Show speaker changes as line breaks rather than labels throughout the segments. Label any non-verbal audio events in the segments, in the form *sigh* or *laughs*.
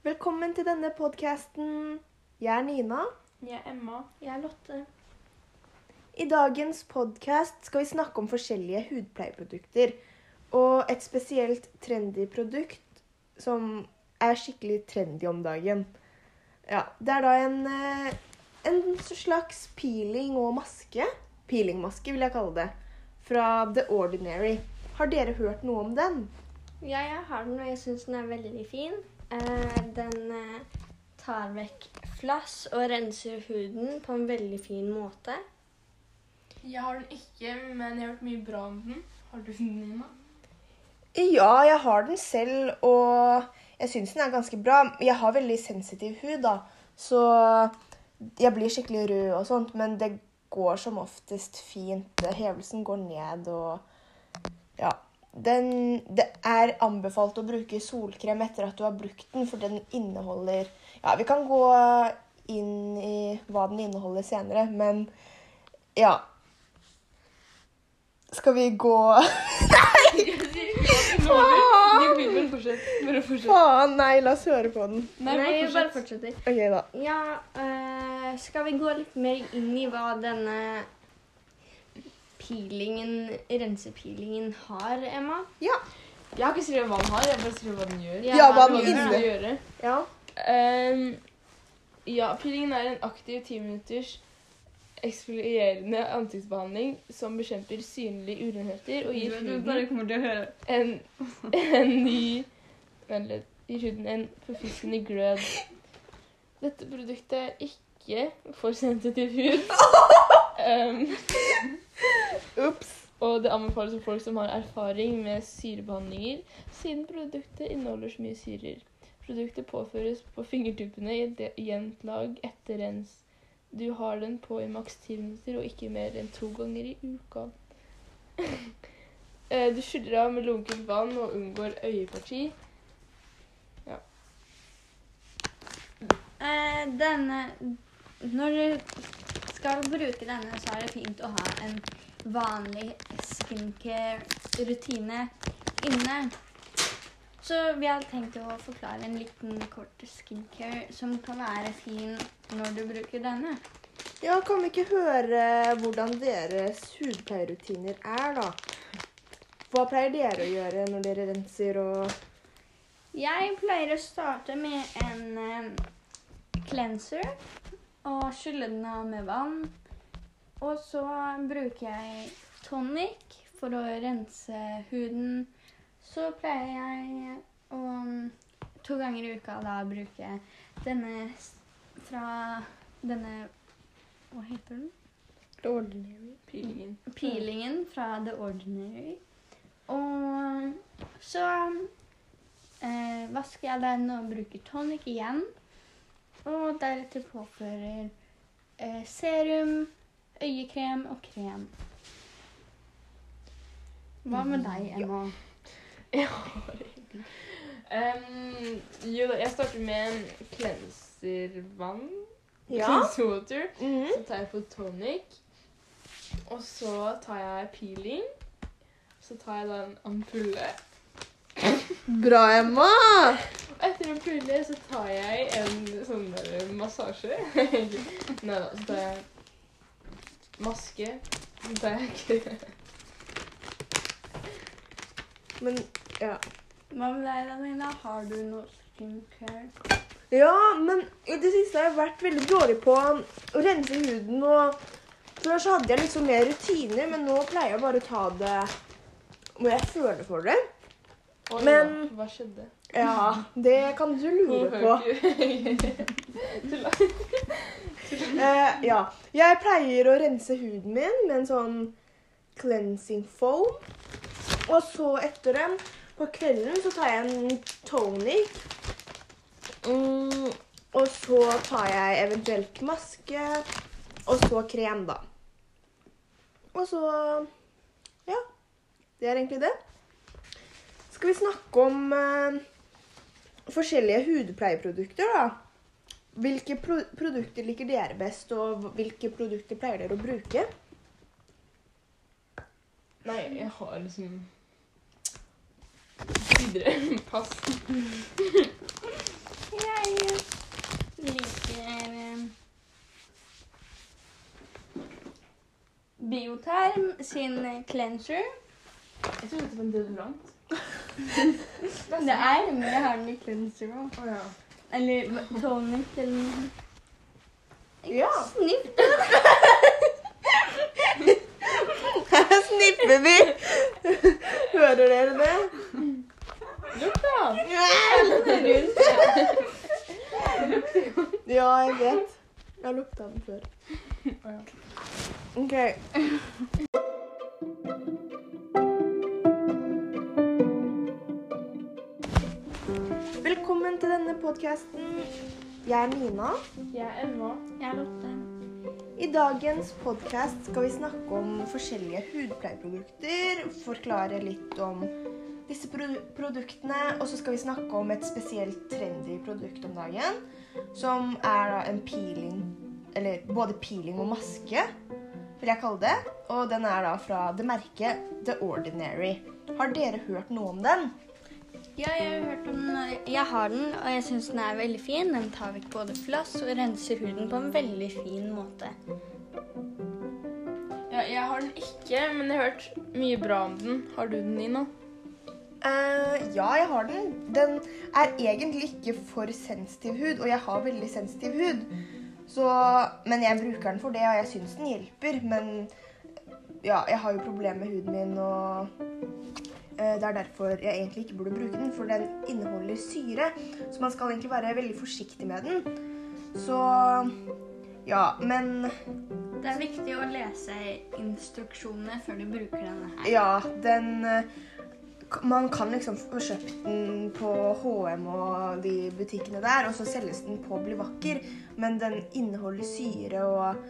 Velkommen til denne podkasten. Jeg er Nina.
Jeg er Emma.
Jeg er Lotte.
I dagens podkast skal vi snakke om forskjellige hudpleieprodukter. Og et spesielt trendy produkt som er skikkelig trendy om dagen. Ja, Det er da en, eh, en slags peeling og maske. Peelingmaske, vil jeg kalle det. Fra The Ordinary. Har dere hørt noe om den?
Ja, jeg har den, og jeg syns den er veldig fin. Eh, den eh, tar vekk flass og renser huden på en veldig fin måte.
Jeg har den ikke, men jeg har hørt mye bra om den. Har du den, Nina?
Ja, jeg har den selv, og jeg syns den er ganske bra. Jeg har veldig sensitiv hud, da, så jeg blir skikkelig rød og sånt, men det går som oftest fint. Hevelsen går ned og Ja. Den, det er anbefalt å bruke solkrem etter at du har brukt den, for den inneholder Ja, vi kan gå inn i hva den inneholder senere, men ja. Skal vi gå *laughs*
Nei! fortsett. Bare fortsett.
Faen, nei, la oss høre på den.
Nei,
Nei, vi
bare
bare fortsetter.
OK, da.
Ja, eh, skal vi gå litt mer inn i hva denne peelingen, rensepeelingen har, Emma?
Ja.
Jeg har ikke skrevet hva den har, jeg har bare skrevet hva den gjør.
Ja,
hva den inne.
gjøre.
Ja.
Um, ja, peelingen er en aktiv 10 minutters eksfolierende ansiktsbehandling som bekjemper synlige urenheter og gir huden en, en ny Vent litt. Gir huden en forfriskende glød. Dette produktet er ikke for sensitiv hud. Um, *laughs* *laughs*
Ups.
og det anbefales for folk som har erfaring med syrebehandlinger, siden produktet inneholder så mye syrer. Produktet påføres på fingertuppene i et jevnt lag etter rens. Du har den på i maks ti minutter og ikke mer enn to ganger i uka. *laughs* Eh, Du skyller av med lunkent vann og unngår øyeparti.
Eh, denne Når du skal bruke denne, så er det fint å ha en vanlig skincare-rutine inne. Så vi har tenkt å forklare en liten kort skincare som kan være fin når du bruker denne.
Ja, kan vi ikke høre hvordan deres hudpleierrutiner er, da? Hva pleier dere å gjøre når dere renser og
Jeg pleier å starte med en eh, cleanser og skylle den av med vann. Og så bruker jeg tonic for å rense huden. Så pleier jeg å to ganger i uka da bruke denne fra denne Hva heter den?
The Ordinary.
Peelingen.
peelingen fra The Ordinary. Og så eh, vasker jeg den og bruker tonic igjen. Og deretter påfører eh, serum, øyekrem og krem. Hva med deg, Emma? *laughs*
Um, jo jeg starter med en cleanservann.
Ja.
Cleanser Mm
-hmm.
Så tar jeg på tonic. Og så tar jeg peeling. Så tar jeg da en ampulle.
Bra, Emma!
Og etter ampulle så tar jeg en sånn der massasje. *laughs* Nei da, så tar jeg maske. Bag.
Men ja.
Hva med deg, Daniela? Har du noe skincare?
Ja, men i det siste har jeg vært veldig dårlig på å rense huden. og Før så hadde jeg liksom mer rutiner, men nå pleier jeg bare å ta det når jeg føler for det.
Oi,
Men-
ja. Hva skjedde?
Ja, det kan du lure på. *laughs* *laughs* Eh, ja. Jeg pleier å rense huden min med en sånn cleansing foam. Og så etter den, på kvelden, så tar jeg en tonic. Mm, og så tar jeg eventuelt maske, og så krem, da. Og så Ja. Det er egentlig det. Skal vi snakke om eh, forskjellige hudpleieprodukter, da? Hvilke pro produkter liker dere best, og hvilke produkter pleier dere å bruke?
Nei, jeg har liksom Videre. Pass.
jeg liker eh, Bioterm sin cleanser.
Jeg tror det var en deodorant. *laughs*
det er, men jeg har den i cleanser òg. Eller tonic eller noe.
Ja.
Snipp.
Her snipper vi! Hører dere det?
Lukt, da!
Ja, jeg vet. Jeg har lukta den før. OK. Denne podkasten. Jeg er Nina.
Jeg er Emma.
Jeg er Lotte.
I dagens podkast skal vi snakke om forskjellige hudpleieprodukter, forklare litt om disse produ produktene, og så skal vi snakke om et spesielt trendy produkt om dagen, som er da en peeling, eller både peeling og maske, vil jeg kalle det. Og den er da fra det merket The Ordinary. Har dere hørt noe om den?
Ja, jeg har hørt om den. Jeg har den, og jeg syns den er veldig fin. Den tar vekk både flass og renser huden på en veldig fin måte.
Ja, jeg har den ikke, men jeg har hørt mye bra om den. Har du den, Nina?
Uh, ja, jeg har den. Den er egentlig ikke for sensitiv hud, og jeg har veldig sensitiv hud. Så, men jeg bruker den for det, og jeg syns den hjelper. Men ja, jeg har jo problemer med huden min, og det er derfor jeg egentlig ikke burde bruke den. For den inneholder syre, så man skal egentlig være veldig forsiktig med den. Så ja, men
Det er viktig å lese instruksjonene før du bruker denne her.
Ja, den eh, Man kan liksom få kjøpt den på HM og de butikkene der, og så selges den på Bli vakker, men den inneholder syre og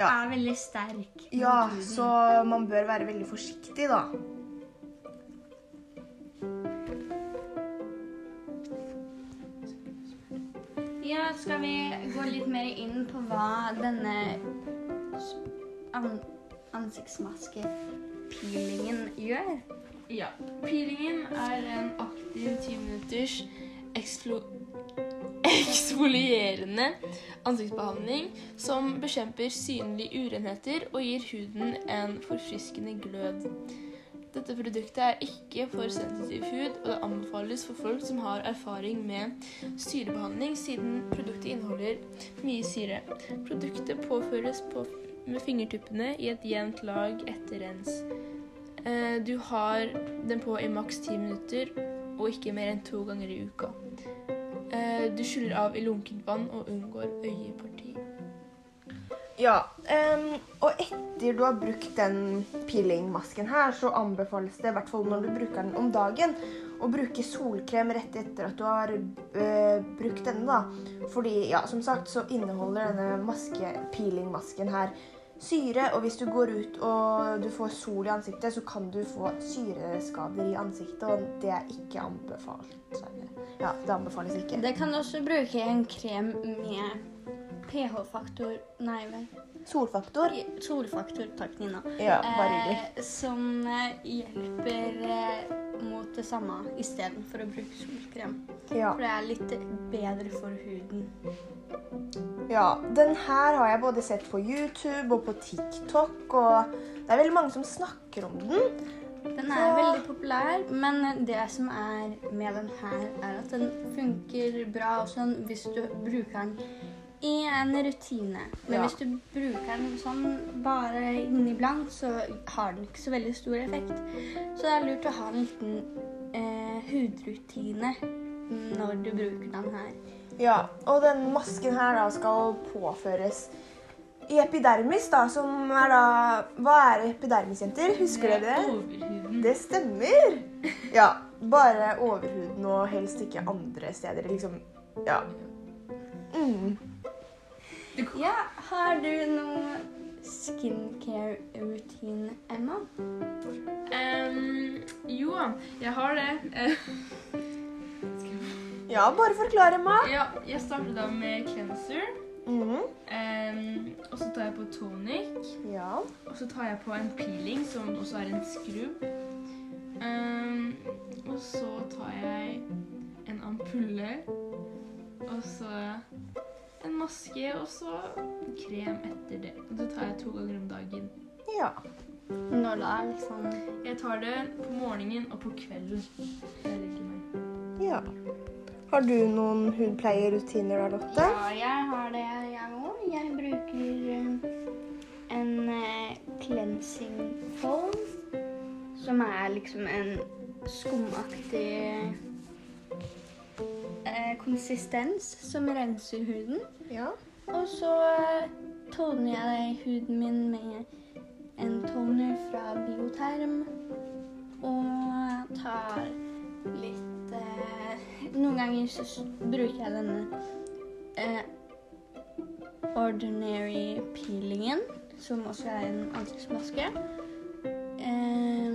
Ja,
Er veldig sterk.
ja så man bør være veldig forsiktig, da.
Ja, skal vi gå litt mer inn på hva denne an ansiktsmaskepeelingen gjør?
Ja. Peelingen er en aktiv 10 minutters eksfolierende ansiktsbehandling som bekjemper synlige urenheter og gir huden en forfriskende glød. Dette produktet er ikke for sensitiv hud, og det anbefales for folk som har erfaring med syrebehandling, siden produktet inneholder mye syre. Produktet påføres på, med fingertuppene i et jevnt lag etter rens. Eh, Du har den på i maks ti minutter, og ikke mer enn to ganger i uka. Eh, Du skyller av i lunkent vann og unngår øyeparti.
Ja, Um, og etter du har brukt den peelingmasken her, så anbefales det, i hvert fall når du bruker den om dagen, å bruke solkrem rett etter at du har uh, brukt denne, da. Fordi, ja, som sagt, så inneholder denne maske, peelingmasken her syre, og hvis du går ut og du får sol i ansiktet, så kan du få syreskader i ansiktet, og det er ikke anbefalt. Ja, det anbefales ikke.
Det kan også bruke en krem med pH-faktor Nei, vel.
Solfaktor?
Solfaktor, takk, Nina.
Ja, bare hyggelig.
Eh, som eh, hjelper eh, mot det samme istedenfor å bruke solkrem.
Ja.
For det er litt bedre for huden.
Ja, den her har jeg både sett på YouTube og på TikTok, og det er veldig mange som snakker om den.
Den er veldig populær, men det som er med den her, er at den funker bra også hvis du bruker den i en rutine. Men
Ja.
hvis du bruker den sånn bare inniblant, så har den ikke så veldig stor effekt. Så det er lurt å ha en liten eh, hudrutine når du bruker den her.
Ja, og den masken her da skal påføres i epidermis, da, som er da Hva er epidermis, jenter? Husker dere det?
Overhuden.
Det stemmer. Ja, bare overhuden og helst ikke andre steder. Liksom Ja. Mm.
Ja, har du noe skincare-routine, Emma?
Um, jo, jeg har det. *laughs*
Ja, bare forklar, Emma.
ja, jeg starter da med cleanser.
Mm
-hmm. um, og så tar jeg på tonic.
Ja.
Og så tar jeg på en peeling, som også er en skrubb. Um, og så tar jeg en ampulle. Og så en maske, og så krem etter det. Og det tar jeg to ganger om dagen.
Ja.
Når da, liksom
Jeg tar det på morgenen og på kvelden. Jeg legger meg.
Ja. Har du noen hudpleierrutiner da, Lotte?
Ja, jeg har det, jeg òg. Jeg bruker eh, en eh, cleansing foam, som er liksom en skumaktig konsistens som renser huden.
Ja.
Og så eh, toner jeg huden min med en toner fra Bioterm. Og tar litt eh, Noen ganger så bruker jeg denne eh, Ordinary peelingen, som også er en ansiktsmaske. Eh,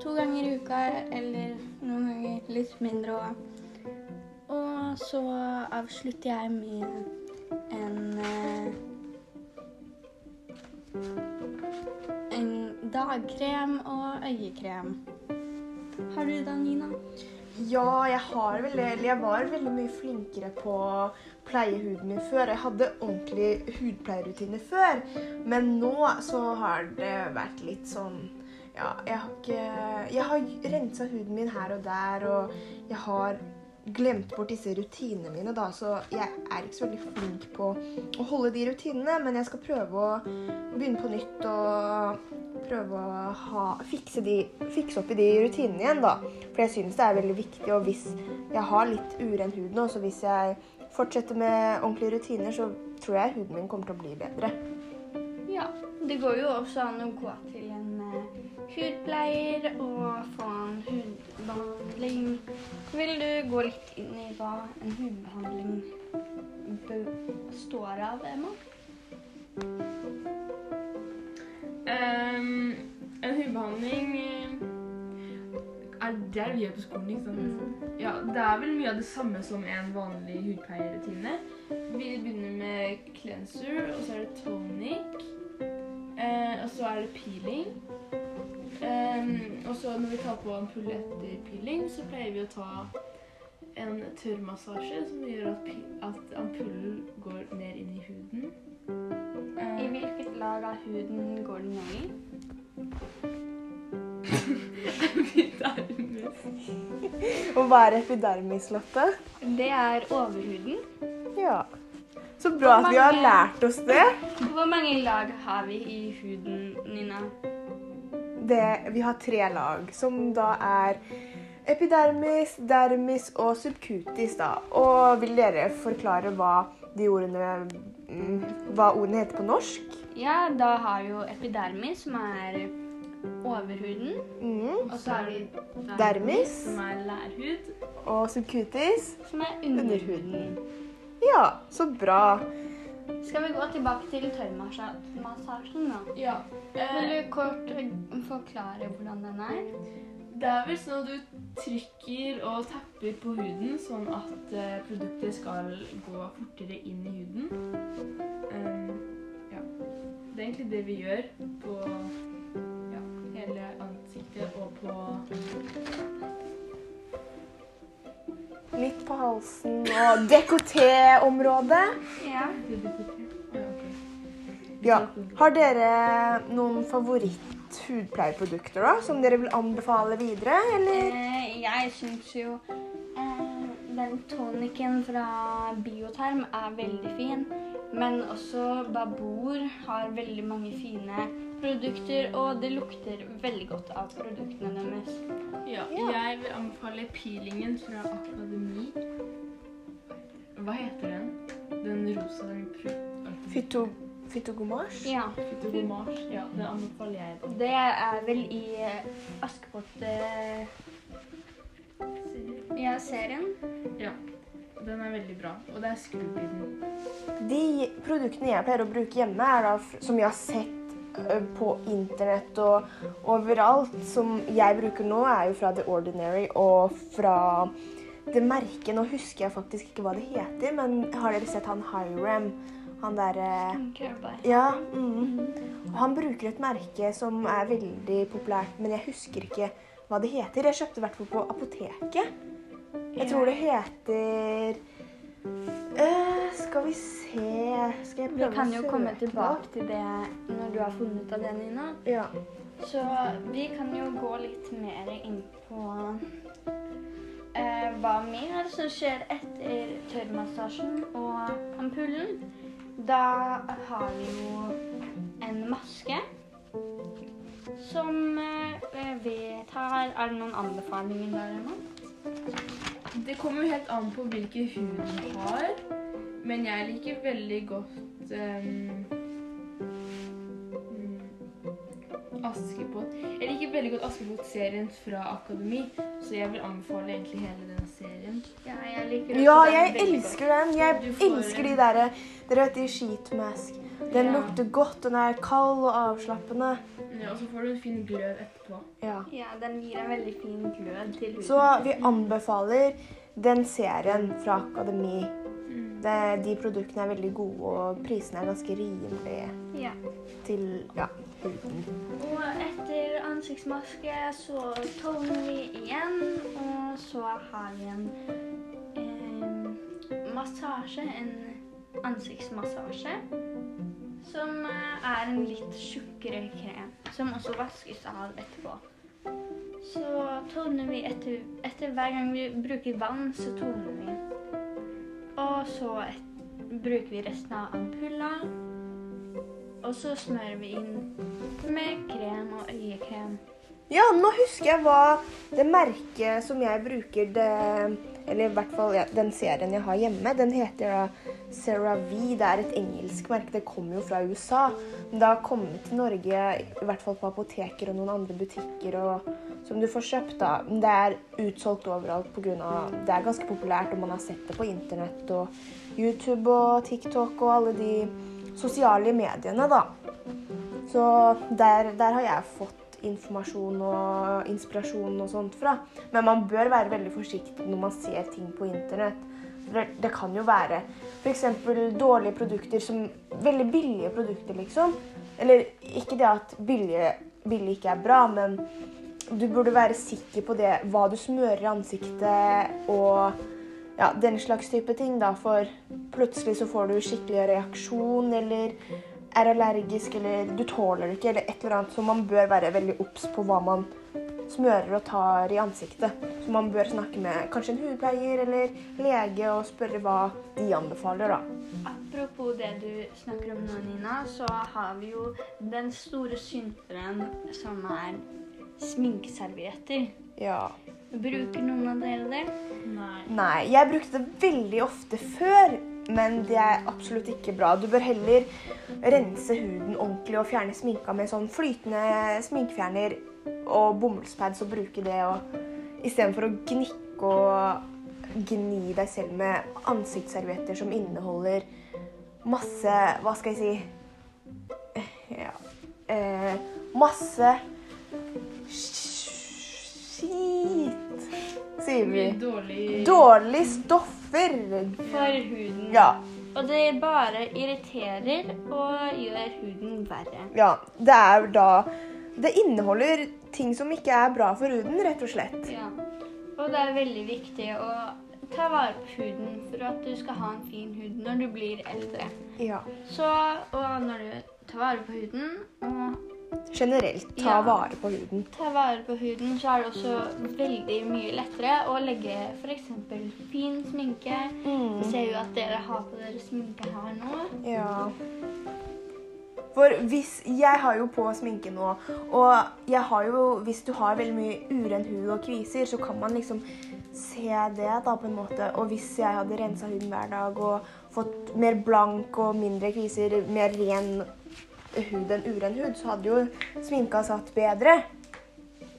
to ganger i uka, eller noen ganger litt mindre òg. Og så avslutter jeg med en eh, En dagkrem og øyekrem. Har du det, Nina?
Ja, jeg har vel. Eller jeg var veldig mye flinkere på å pleie huden min før. Jeg hadde ordentlig hudpleierutine før. Men nå så har det vært litt sånn Ja, jeg har ikke Jeg har rensa huden min her og der, og jeg har glemt bort disse rutinene mine, da, så jeg er ikke så veldig flink på å holde de rutinene. Men jeg skal prøve å begynne på nytt og prøve å ha, fikse, de, fikse opp i de rutinene igjen, da. For jeg synes det er veldig viktig, og hvis jeg har litt uren hud nå, så hvis jeg fortsetter med ordentlige rutiner, så tror jeg huden min kommer til å bli bedre.
Ja. Det går jo også an å gå til en hudpleier og få en hudbehandling. Vil du gå litt inn i hva en hudbehandling består av, Emma?
Um, en hudbehandling eh, er det vi gjør på skolen, ikke sant? Ja, det er vel mye av det samme som en vanlig hudpleierrutine. Vi begynner med cleanser, og så er det tonic. Eh, og så er det peeling. Ehm, og så når vi tar på ampulle etter peeling, så pleier vi å ta en tørrmassasje som gjør at, at ampullen går mer inn i huden.
I hvilket lag av huden går den nå i?
Epidermis.
Og hva er epidermis, Lotte?
Det er overhuden.
Ja. Så bra at vi har lært oss det.
Hvor mange lag har vi i huden, Nina?
Det. Vi har tre lag, som da er epidermis, dermis og subcutis. da. Og vil dere forklare hva de ordene mm, hva ordene heter på norsk?
Ja, da har jo epidermis, som er overhuden.
Mm.
Og så har vi
Dermis
Som er lærhud.
og subcutis.
som er. Underhuden.
Ja, så bra.
Skal vi gå tilbake til tørrmassasjen nå?
Ja.
Vil
Eh,
du kort forklare hvordan den er?
det er vel sånn at du trykker og tapper på huden, sånn at eh, produktet skal gå fortere inn i huden. Um, ja. Det er egentlig det vi gjør på ja, hele ansiktet og på
Litt på halsen og dekoté-området.
Ja.
Ja,
Har dere noen favoritt-hudpleieprodukter da, som dere vil anbefale videre, eller?
Eh, jeg syns jo eh, den toniken fra Bioterm er veldig fin. Men også Babor har veldig mange fine produkter, og det lukter veldig godt av produktene deres.
Ja,
Ja.
jeg vil anbefale peelingen fra Akademi. Hva heter den? Den rosa den
Fyto, Fytogomasj?
Ja.
Fytogomasj, Ja, Det anbefaler jeg. Den.
Det er vel i eh, Askepott eh, Ja, serien.
Ja, den er veldig bra. Og det er skrubb i.
De produktene jeg pleier å bruke hjemme, er da, som jeg har sett på internett og overalt, som jeg bruker nå, er jo fra The Ordinary og fra det merket. Nå husker jeg faktisk ikke hva det heter, men har dere sett han Hiram? Han derre Ja. Mm. Han bruker et merke som er veldig populært, men jeg husker ikke hva det heter. Jeg kjøpte i hvert fall på apoteket. Jeg tror det heter eh, Skal vi se Skal jeg
Vi kan jo komme tilbake til det når du har funnet ut av det, Nina.
Ja.
Så vi kan jo gå litt mer inn på uh, hva mer som skjer etter tørrmassasjen og ampullen. Da har vi jo en maske som uh, vi tar Er det noen anbefalinger der ennå?
Det kommer helt an på hvilken hud du har, men jeg liker veldig godt ehm, Askepott. Jeg liker veldig godt Askepott-serien fra Akademi, så jeg vil anbefale egentlig hele den serien.
Ja, jeg liker også
ja,
den
jeg elsker den. Jeg
får
elsker de derre Dere vet de sheetmask. Den
Ja.
lukter godt, den er kald og avslappende.
Ja, og så får du en fin glød etterpå.
Ja.
Ja, den gir en veldig fin glød til huden.
Så vi anbefaler den serien fra Akademi. Det, de produktene er veldig gode, og prisene er ganske rimelige
Ja.
til ja.
Og etter ansiktsmaske så tovner vi igjen, og så har vi en eh, massasje, en ansiktsmassasje, som eh, er en litt tjukkere krem, som også vaskes av etterpå. Så toner vi etter, etter hver gang vi bruker vann, så toner vi. Og så et, bruker vi resten av ampulla, og så smører vi inn med krem og øyekrem.
Ja, nå husker jeg hva det merket som jeg bruker, det, eller i hvert fall ja, den serien jeg har hjemme, den heter da CeraVe. Det er et engelsk merke. Det kommer jo fra USA. Men det har kommet til Norge, i hvert fall på apoteker og noen andre butikker, og, som du får kjøpt. da. Men det er utsolgt overalt pga. Det er ganske populært, og man har sett det på internett og YouTube og TikTok og alle de sosiale mediene, da. Så der, der har jeg fått informasjon og inspirasjon og sånt fra. Men man bør være veldig forsiktig når man ser ting på internett. Det, det kan jo være f.eks. dårlige produkter som Veldig billige produkter, liksom. Eller ikke det at billige, billig ikke er bra, men du burde være sikker på det, hva du smører i ansiktet og ja, den slags type ting. da, For plutselig så får du skikkelig reaksjon, eller er allergisk, eller du tåler det ikke, eller et eller annet. Så man bør være veldig obs på hva man smører og tar i ansiktet. Så man bør snakke med kanskje en hudpleier eller lege og spørre hva de anbefaler, da.
Apropos det du snakker om nå, Nina, så har vi jo den store synderen som er sminkeservietter.
Ja.
Bruker noen av dere det?
Nei.
Nei, jeg brukte det veldig ofte før, men det er absolutt ikke bra. Du bør heller rense huden ordentlig og fjerne sminka med sånn flytende sminkefjerner og bomullspads og bruke det og istedenfor å gnikke og gni deg selv med ansiktsservietter som inneholder masse Hva skal jeg si Ja eh, Masse skit, sier vi.
Dårlige dårlig
stoffer.
For huden.
Ja.
Og det bare irriterer og gjør huden verre.
ja. Det er da Det inneholder ting som ikke er bra for huden, rett og slett.
Ja. Og det er veldig viktig å ta vare på huden for at du skal ha en fin hud når du blir eldre.
Ja.
Så, og når du tar vare på huden og
Generelt ta
Ja.
vare på huden.
Ta vare på huden, så er det også veldig mye lettere å legge f.eks. fin sminke.
Mm.
Ser jo at dere har på dere sminke her nå.
Ja. For hvis Jeg har jo på sminke nå, og jeg har jo Hvis du har veldig mye uren hud og kviser, så kan man liksom se det da på en måte. Og hvis jeg hadde rensa huden hver dag og fått mer blank og mindre kviser, mer ren hud enn uren hud, så hadde jo sminka satt bedre.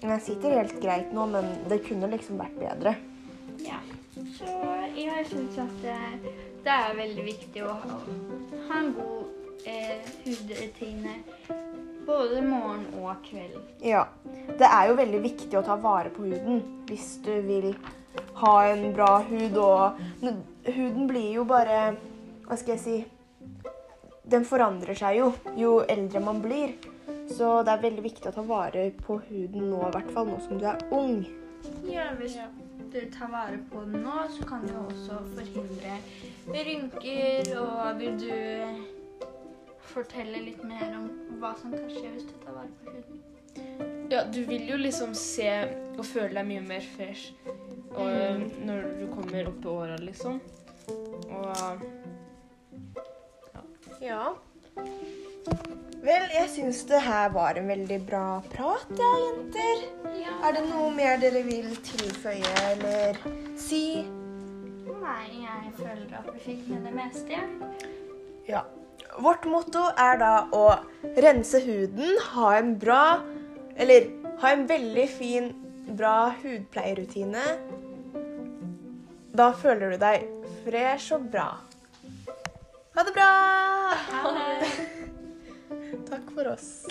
Den sitter helt greit nå, men det kunne liksom vært bedre.
Ja. Så jeg syns at det, det er veldig viktig å ha, ha en god eh, hudrutine både morgen og kveld.
Ja. Det er jo veldig viktig å ta vare på huden hvis du vil ha en bra hud. Og huden blir jo bare Hva skal jeg si Den forandrer seg jo jo eldre man blir. Så det er veldig viktig å ta vare på huden nå, i hvert fall nå som du er ung.
Ja, hvis du tar vare på den nå, så kan du også forhindre rynker. Og vil du fortelle litt mer om hva som kan skje hvis du tar vare på huden?
Ja, du vil jo liksom se og føle deg mye mer fresh og, når du kommer opp i åra, liksom. Og
Ja. Vel, jeg syns det her var en veldig bra prat, ja, jenter.
Ja.
Er det noe mer dere vil tilføye eller si?
Nei, jeg føler at vi fikk med det meste. jeg.
Ja. Vårt motto er da å rense huden, ha en bra Eller ha en veldig fin, bra hudpleierrutine. Da føler du deg fresh og bra. Ha det bra!
Ha det.
Takk for oss.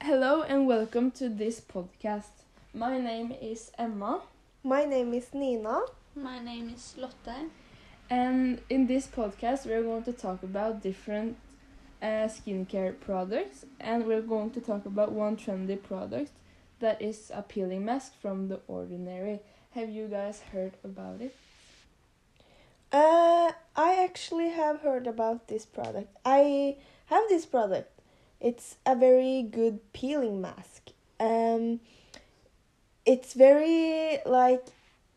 Hello and welcome to this podcast. My name is Emma,
My name is Nina.
My name is Lotte.
and in this podcast, we're going to talk about different uh, skincare products, and we're going to talk about one trendy product that is a peeling mask from The Ordinary. Have you guys heard about it?
Uh, I actually have heard about this product. I have this product. It's a very good peeling mask. Um, it's very like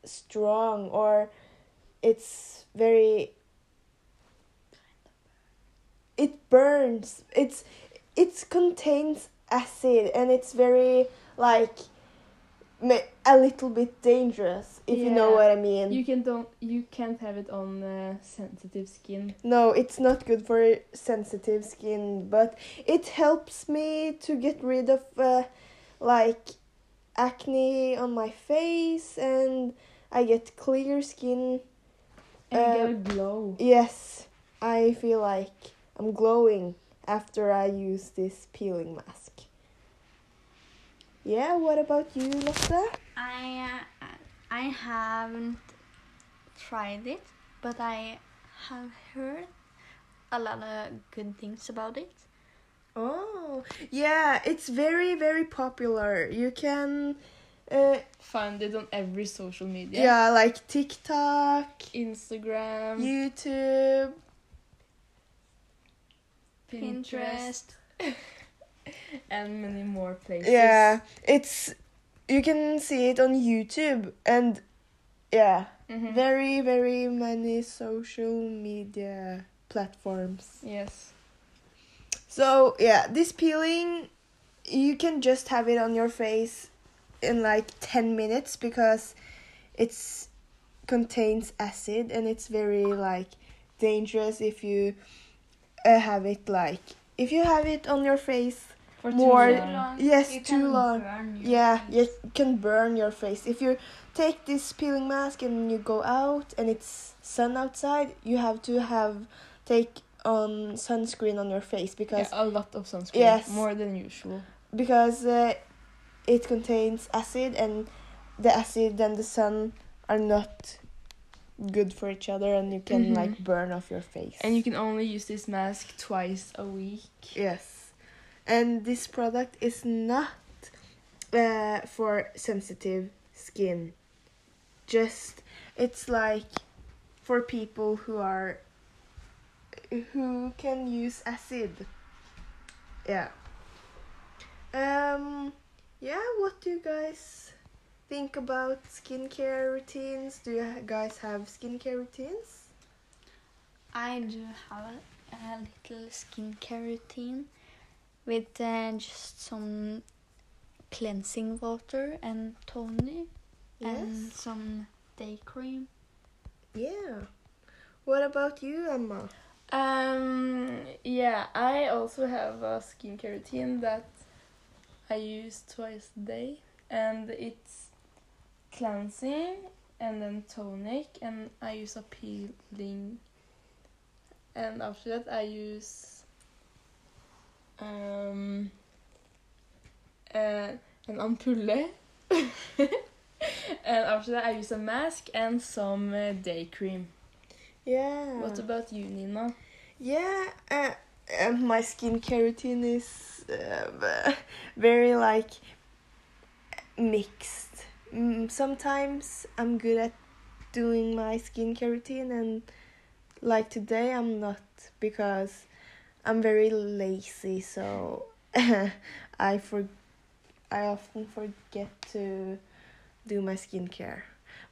strong or it's very it burns. It's it contains acid and it's very like a little bit dangerous if you know what I mean.
You can don't you can't have it on uh, sensitive skin.
No, it's not good for sensitive skin, but it helps me to get rid of uh, like acne on my face and I get clear skin.
And
Uh,
get a glow.
Yes, I feel like I'm glowing after I use this peeling mask. Yeah, what about you, Lotte?
I uh, I haven't tried it, but I have heard a lot of good things about it.
Oh, yeah, it's very, very popular. You can, uh,
Find it on every social media.
yeah, like TikTok,
Instagram,
YouTube.
Pinterest. *laughs*
and many more places.
Yeah, it's you can see it on YouTube and yeah,
Mhm.
very very many social media platforms.
Yes.
So, yeah, this peeling you can just have it on your face in like 10 minutes because it's contains acid and it's very like dangerous if you uh, have it like if you have it on your face
For
More-
too
Too
long.
long,
Yes,
you
too
can
long.
burn
Yeah,
face.
you can burn your face. If you take this peeling mask and you go out and it's sun outside, you have to have take on sunscreen on your face because
Yeah, a lot of sunscreen.
Yes.
More than usual.
because uh, it contains acid and the acid and the sun are not good for each other and you can
Mhm.
like burn off your face.
And you can only use this mask twice a week.
Yes. And this product is not uh, for sensitive skin. Just it's like for people who are who can use acid. Yeah. Um yeah, what do you guys think about skincare routines? Do you guys have skincare routines?
I do have a, a little skincare routine with uh, just some cleansing water and toner and some day cream.
Yeah. What about you, Emma?
Um. Yeah, I also have a skincare routine that I use twice a day, and it's cleansing and then tonic, and I use a peeling. And after that, I use um uh, an ampulle. *laughs* and after that, I use a mask and some uh, day cream.
Yeah.
What about you, Nina?
Yeah, uh, uh, my skincare routine is uh, *laughs* very like mixed. Mm, sometimes I'm good at doing my skincare routine, and like today I'm not because I'm very lazy. So *laughs* I for I often forget to do my skincare.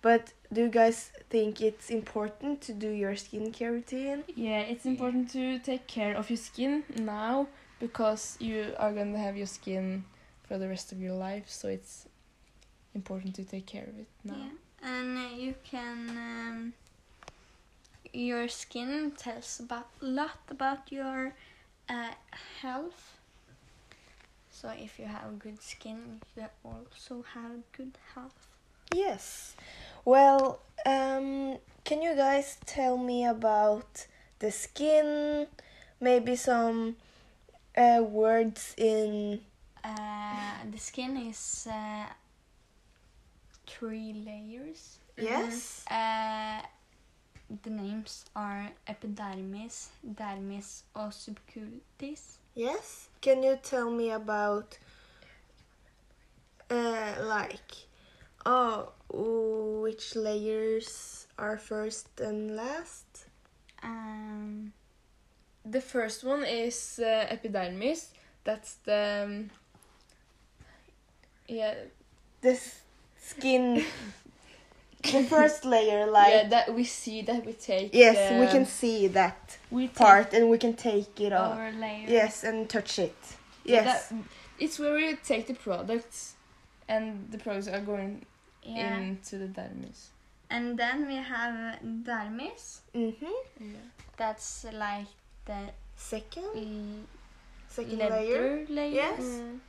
But do you guys think it's important to do your skincare routine?
Yeah, it's important to take care of your skin now because you are gonna have your skin for the rest of your life, so it's important to take care of it now.
Yeah. And uh, you can um, your skin tells about a lot about your uh, health. So if you have good skin, you also have good health.
Yes. Well, um, can you guys tell me about the skin? Maybe some uh, words in.
Uh, the skin is uh, three layers.
Yes.
Uh, the names are epidermis, dermis, or subcutis.
Yes. Can you tell me about. Uh, like. Oh, which layers are first and last?
Um,
The first one is uh, epidermis. That's the um, yeah
The skin. *laughs* the first layer, like.
yeah that we see that we take.
yes, we can see that
we
part and we can take it off. Yes, and touch it.
Yeah,
Yes.
that- it's where we take the products, and the products are going
Yeah.
into the dermis.
And then we have dermis.
Mhm.
Yeah.
That's like the
Second,
l-
second layer.
layer.
Yes.
Mm.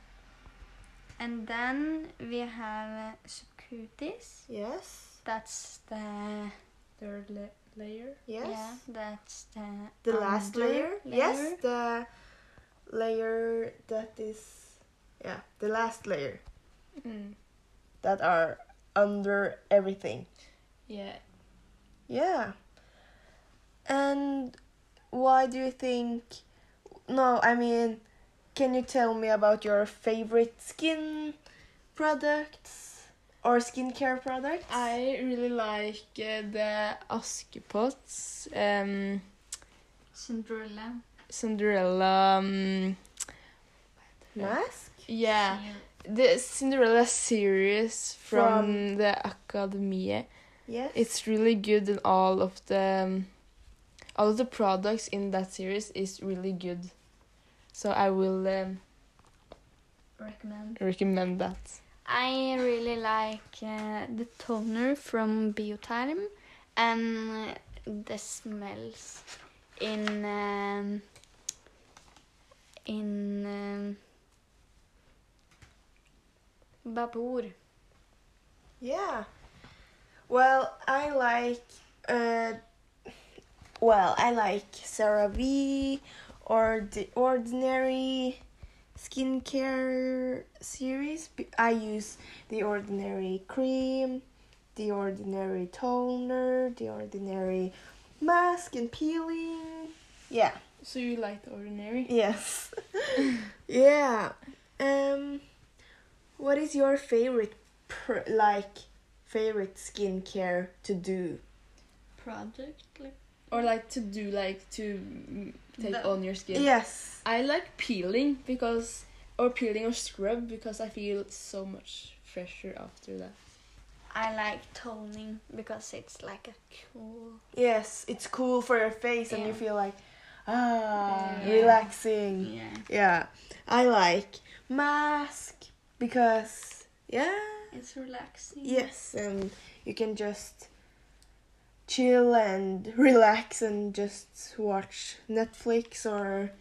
And then we have subcutis.
Yes.
That's the
Third la- layer.
Yes.
yeah. That's the
The last
under
layer. Yes, the layer that is yeah, the last layer
Mm.
that are under everything.
Yeah.
Yeah. And why do you think No, I mean, can you tell me about your favorite skin products or skincare products?
I really like uh, the Askepots, um,
Cinderella.
Cinderella. Um,
mask?
yeah,
Seal.
the Cinderella series from,
From-
the Academie.
Yes.
It's really good, and all of the um, all of the products in that series is really good. So I will um,
Recommend.
recommend that.
I really like uh, the toner from Bioterm and the smells in um, in um, Babur.
Yeah. Well, I like uh well, I like CeraVe or the Ordinary skincare series. I use the Ordinary cream, the Ordinary toner, the Ordinary mask and peeling. Yeah.
So you like the ordinary?
Yes. *laughs* yeah. Um what is your favorite pr- like favorite skincare to do?
Project like
Or like to do like to mm, take
The-
on your skin?
Yes.
I like peeling because or peeling or scrub because I feel so much fresher after that.
I like toning because it's like a cool.
Yes, it's cool for your face and you feel like ah,
Yeah.
relaxing.
Yeah,
Yeah. I like mask because yeah,
it's relaxing.
yes, and you can just chill and *laughs* relax and just watch Netflix or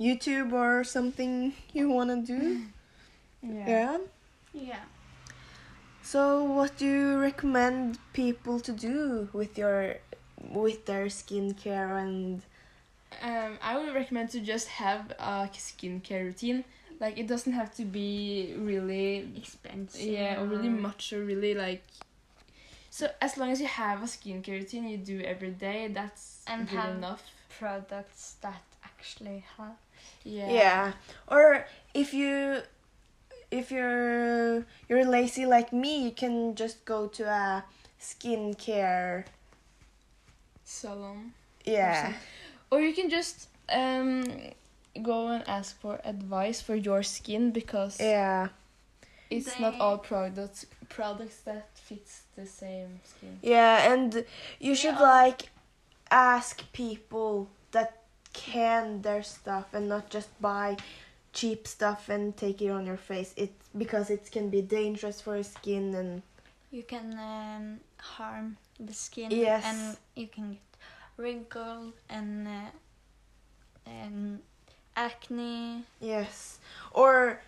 YouTube or something you want to do. *laughs* Yeah.
Yeah.
So what do you recommend people to do with your with their skincare and
Um, I would recommend to just have a skincare routine. Like it doesn't have to be really
Expensive.
yeah or really much or really like. So as long as you have a skincare routine you do every day, that's
And
good
have-
enough.
products that actually have.
Yeah.
Yeah. Or if you if you're you're lazy like me, you can just go to a skincare.
Salon.
Yeah.
Or you can just um go and ask for advice for your skin because
Yeah.
it's not all products products that fits the same skin.
Yeah, and you should
Yeah.
like ask people that can their stuff and not just buy cheap stuff and take it on your face. It because it can be dangerous for your skin and
You can um, harm the skin.
Yes.
And you can get wrinkle and uh, um, acne.
yes, or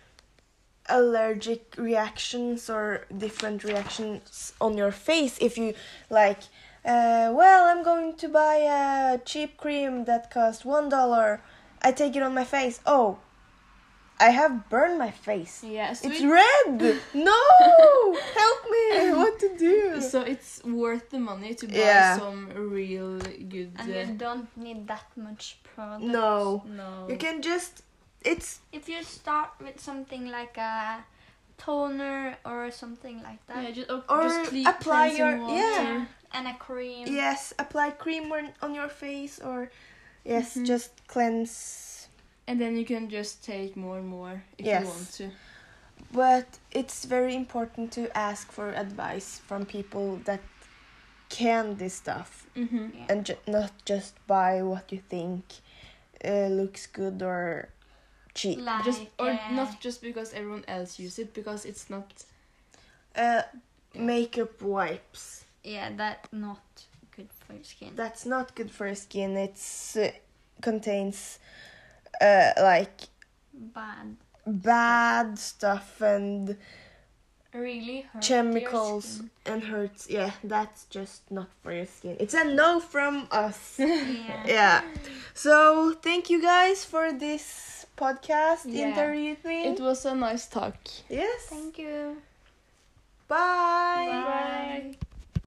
allergic reactions or different reactions on your face if you like uh, well i'm going to buy a cheap cream that costs one dollar i take it on my face oh i have burned my face
Yeah, so,
it's
it-
red *laughs* no help me what to do
so it's worth the money to buy
Yeah.
some real good.
And
uh,
you don't need that much product.
no
no.
you can just it's
If you start with something like a toner or something like that,
Yeah, just, or,
Or
just cle-
apply your-
water.
yeah.
and a cream.
yes apply cream on, on your face or yes
Mhm.
just cleanse
And then you can just take more and more if
Yes.
you want to.
But it's very important to ask for advice from people that can this stuff
Mm-hmm.
Yeah.
and ju- not just buy what you think uh, looks good or cheap.
Like,
Just or
uh,
not just because everyone else uses it, because it's not.
Uh, makeup wipes.
yeah, that's not good for your skin.
That's not good for your skin. It's uh, contains uh, like
Bad.
bad stuff and
Really hurt
chemicals
Your skin.
and hurts. Yeah, that's just not for your skin. It's a no from us. *laughs*
Yeah.
yeah. So thank you guys for this podcast
Yeah.
interview thing.
It was a nice talk.
yes.
Thank you.
Bye.
Bye.
Bye.